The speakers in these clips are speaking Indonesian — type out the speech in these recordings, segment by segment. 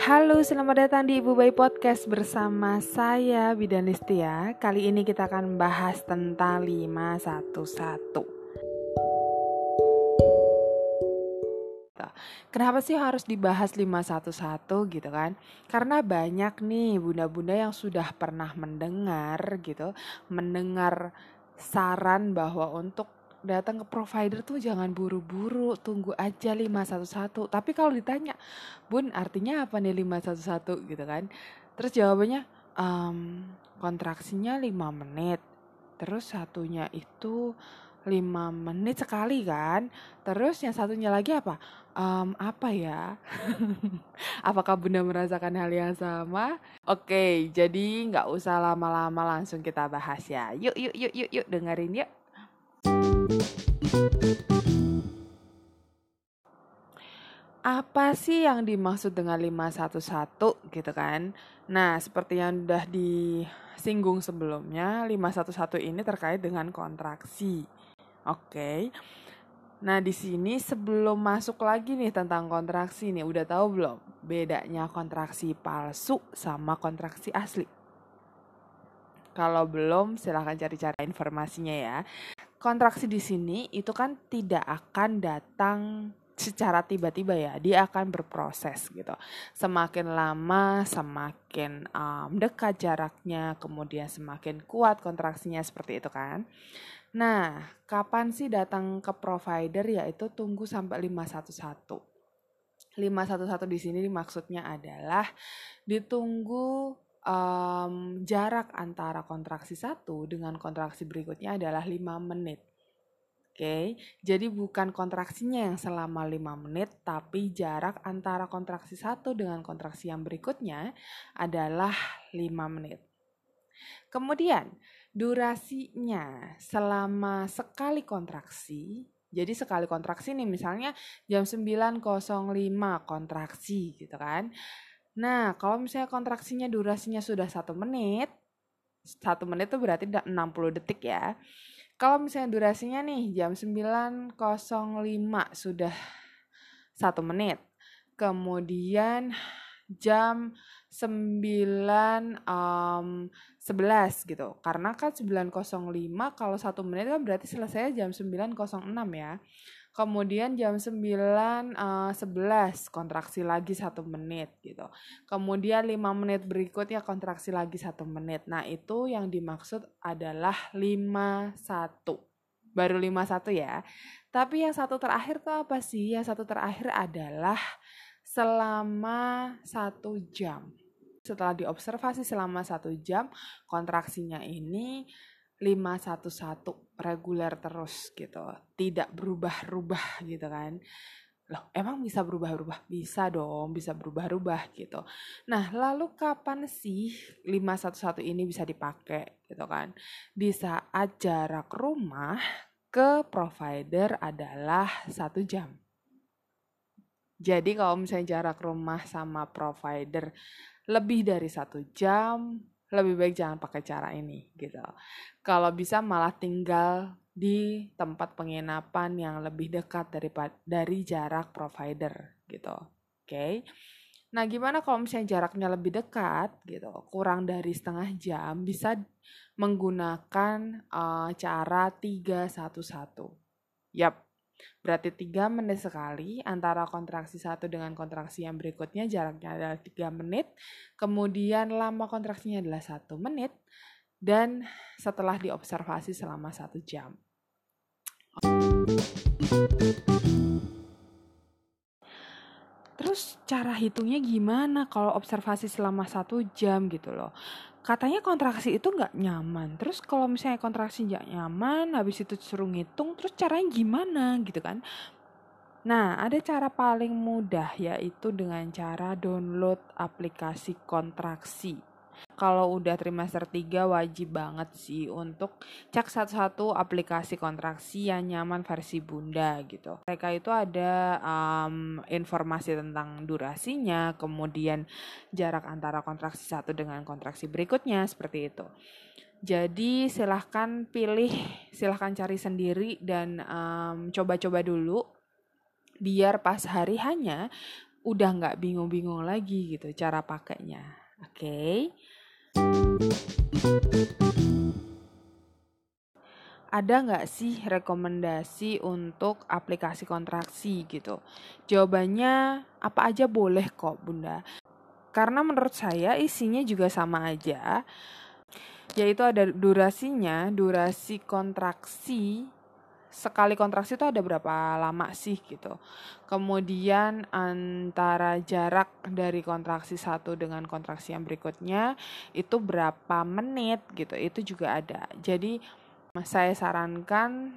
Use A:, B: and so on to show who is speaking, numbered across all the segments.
A: Halo, selamat datang di Ibu Bayi Podcast bersama saya Bidan Listia. Kali ini kita akan membahas tentang 511. Kenapa sih harus dibahas 511 gitu kan? Karena banyak nih bunda-bunda yang sudah pernah mendengar gitu, mendengar saran bahwa untuk datang ke provider tuh jangan buru-buru, tunggu aja 511. Tapi kalau ditanya, "Bun, artinya apa nih 511?" gitu kan. Terus jawabannya, um, kontraksinya 5 menit. Terus satunya itu 5 menit sekali kan. Terus yang satunya lagi apa? Um, apa ya? Apakah Bunda merasakan hal yang sama? Oke, jadi nggak usah lama-lama langsung kita bahas ya. Yuk, yuk, yuk, yuk, yuk dengerin yuk. Apa sih yang dimaksud dengan 511 gitu kan? Nah, seperti yang udah disinggung sebelumnya, 511 ini terkait dengan kontraksi. Oke. Nah, di sini sebelum masuk lagi nih tentang kontraksi nih, udah tahu belum bedanya kontraksi palsu sama kontraksi asli? Kalau belum, silahkan cari-cari informasinya ya. Kontraksi di sini itu kan tidak akan datang secara tiba-tiba ya. Dia akan berproses gitu. Semakin lama semakin um, dekat jaraknya kemudian semakin kuat kontraksinya seperti itu kan. Nah kapan sih datang ke provider? Yaitu tunggu sampai 511 511 di sini maksudnya adalah ditunggu um, jarak antara kontraksi satu dengan kontraksi berikutnya adalah 5 menit. Oke, okay? jadi bukan kontraksinya yang selama 5 menit, tapi jarak antara kontraksi satu dengan kontraksi yang berikutnya adalah 5 menit. Kemudian, durasinya selama sekali kontraksi, jadi sekali kontraksi nih misalnya jam 9.05 kontraksi gitu kan. Nah, kalau misalnya kontraksinya durasinya sudah satu menit, satu menit itu berarti 60 detik ya. Kalau misalnya durasinya nih jam 9.05 sudah satu menit. Kemudian jam 9 um, 11 gitu. Karena kan 9.05 kalau satu menit kan berarti selesai jam 9.06 ya. Kemudian jam 9 uh, 11 kontraksi lagi satu menit gitu. Kemudian 5 menit berikutnya kontraksi lagi satu menit. Nah, itu yang dimaksud adalah 51. Baru 51 ya. Tapi yang satu terakhir tuh apa sih? Yang satu terakhir adalah selama satu jam. Setelah diobservasi selama satu jam, kontraksinya ini 511 reguler terus gitu. Tidak berubah-ubah gitu kan. Loh, emang bisa berubah-ubah? Bisa dong, bisa berubah-ubah gitu. Nah, lalu kapan sih 511 ini bisa dipakai gitu kan? Di saat jarak rumah ke provider adalah satu jam. Jadi kalau misalnya jarak rumah sama provider lebih dari satu jam, lebih baik jangan pakai cara ini gitu. Kalau bisa malah tinggal di tempat penginapan yang lebih dekat dari dari jarak provider gitu. Oke. Okay? Nah, gimana kalau misalnya jaraknya lebih dekat gitu, kurang dari setengah jam bisa menggunakan uh, cara 311. Yap, Berarti 3 menit sekali antara kontraksi satu dengan kontraksi yang berikutnya jaraknya adalah 3 menit. Kemudian lama kontraksinya adalah 1 menit. Dan setelah diobservasi selama 1 jam. Terus cara hitungnya gimana kalau observasi selama satu jam gitu loh? Katanya kontraksi itu nggak nyaman. Terus kalau misalnya kontraksi nggak nyaman, habis itu suruh ngitung, terus caranya gimana gitu kan? Nah, ada cara paling mudah yaitu dengan cara download aplikasi kontraksi kalau udah trimester 3 wajib banget sih untuk cek satu-satu aplikasi kontraksi yang nyaman versi bunda gitu. Mereka itu ada um, informasi tentang durasinya, kemudian jarak antara kontraksi satu dengan kontraksi berikutnya seperti itu. Jadi silahkan pilih, silahkan cari sendiri dan coba coba-coba dulu biar pas hari hanya udah nggak bingung-bingung lagi gitu cara pakainya. Oke. Okay? Ada nggak sih rekomendasi untuk aplikasi kontraksi gitu? Jawabannya apa aja boleh kok bunda. Karena menurut saya isinya juga sama aja, yaitu ada durasinya, durasi kontraksi sekali kontraksi itu ada berapa lama sih gitu. Kemudian antara jarak dari kontraksi satu dengan kontraksi yang berikutnya itu berapa menit gitu. Itu juga ada. Jadi saya sarankan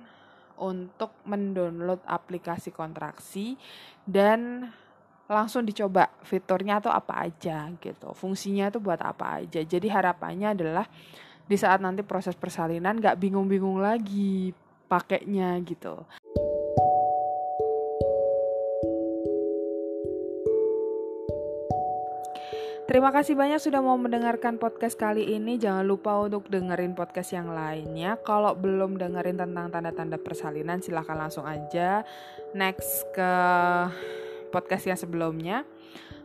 A: untuk mendownload aplikasi kontraksi dan langsung dicoba fiturnya atau apa aja gitu. Fungsinya itu buat apa aja. Jadi harapannya adalah di saat nanti proses persalinan gak bingung-bingung lagi pakainya gitu. Terima kasih banyak sudah mau mendengarkan podcast kali ini. Jangan lupa untuk dengerin podcast yang lainnya. Kalau belum dengerin tentang tanda-tanda persalinan, silahkan langsung aja next ke podcast yang sebelumnya.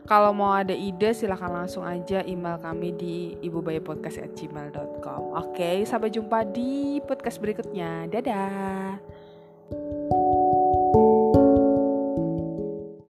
A: Kalau mau ada ide silahkan langsung aja email kami di ibubayapodcast@gmail.com. Oke, sampai jumpa di podcast berikutnya. Dadah.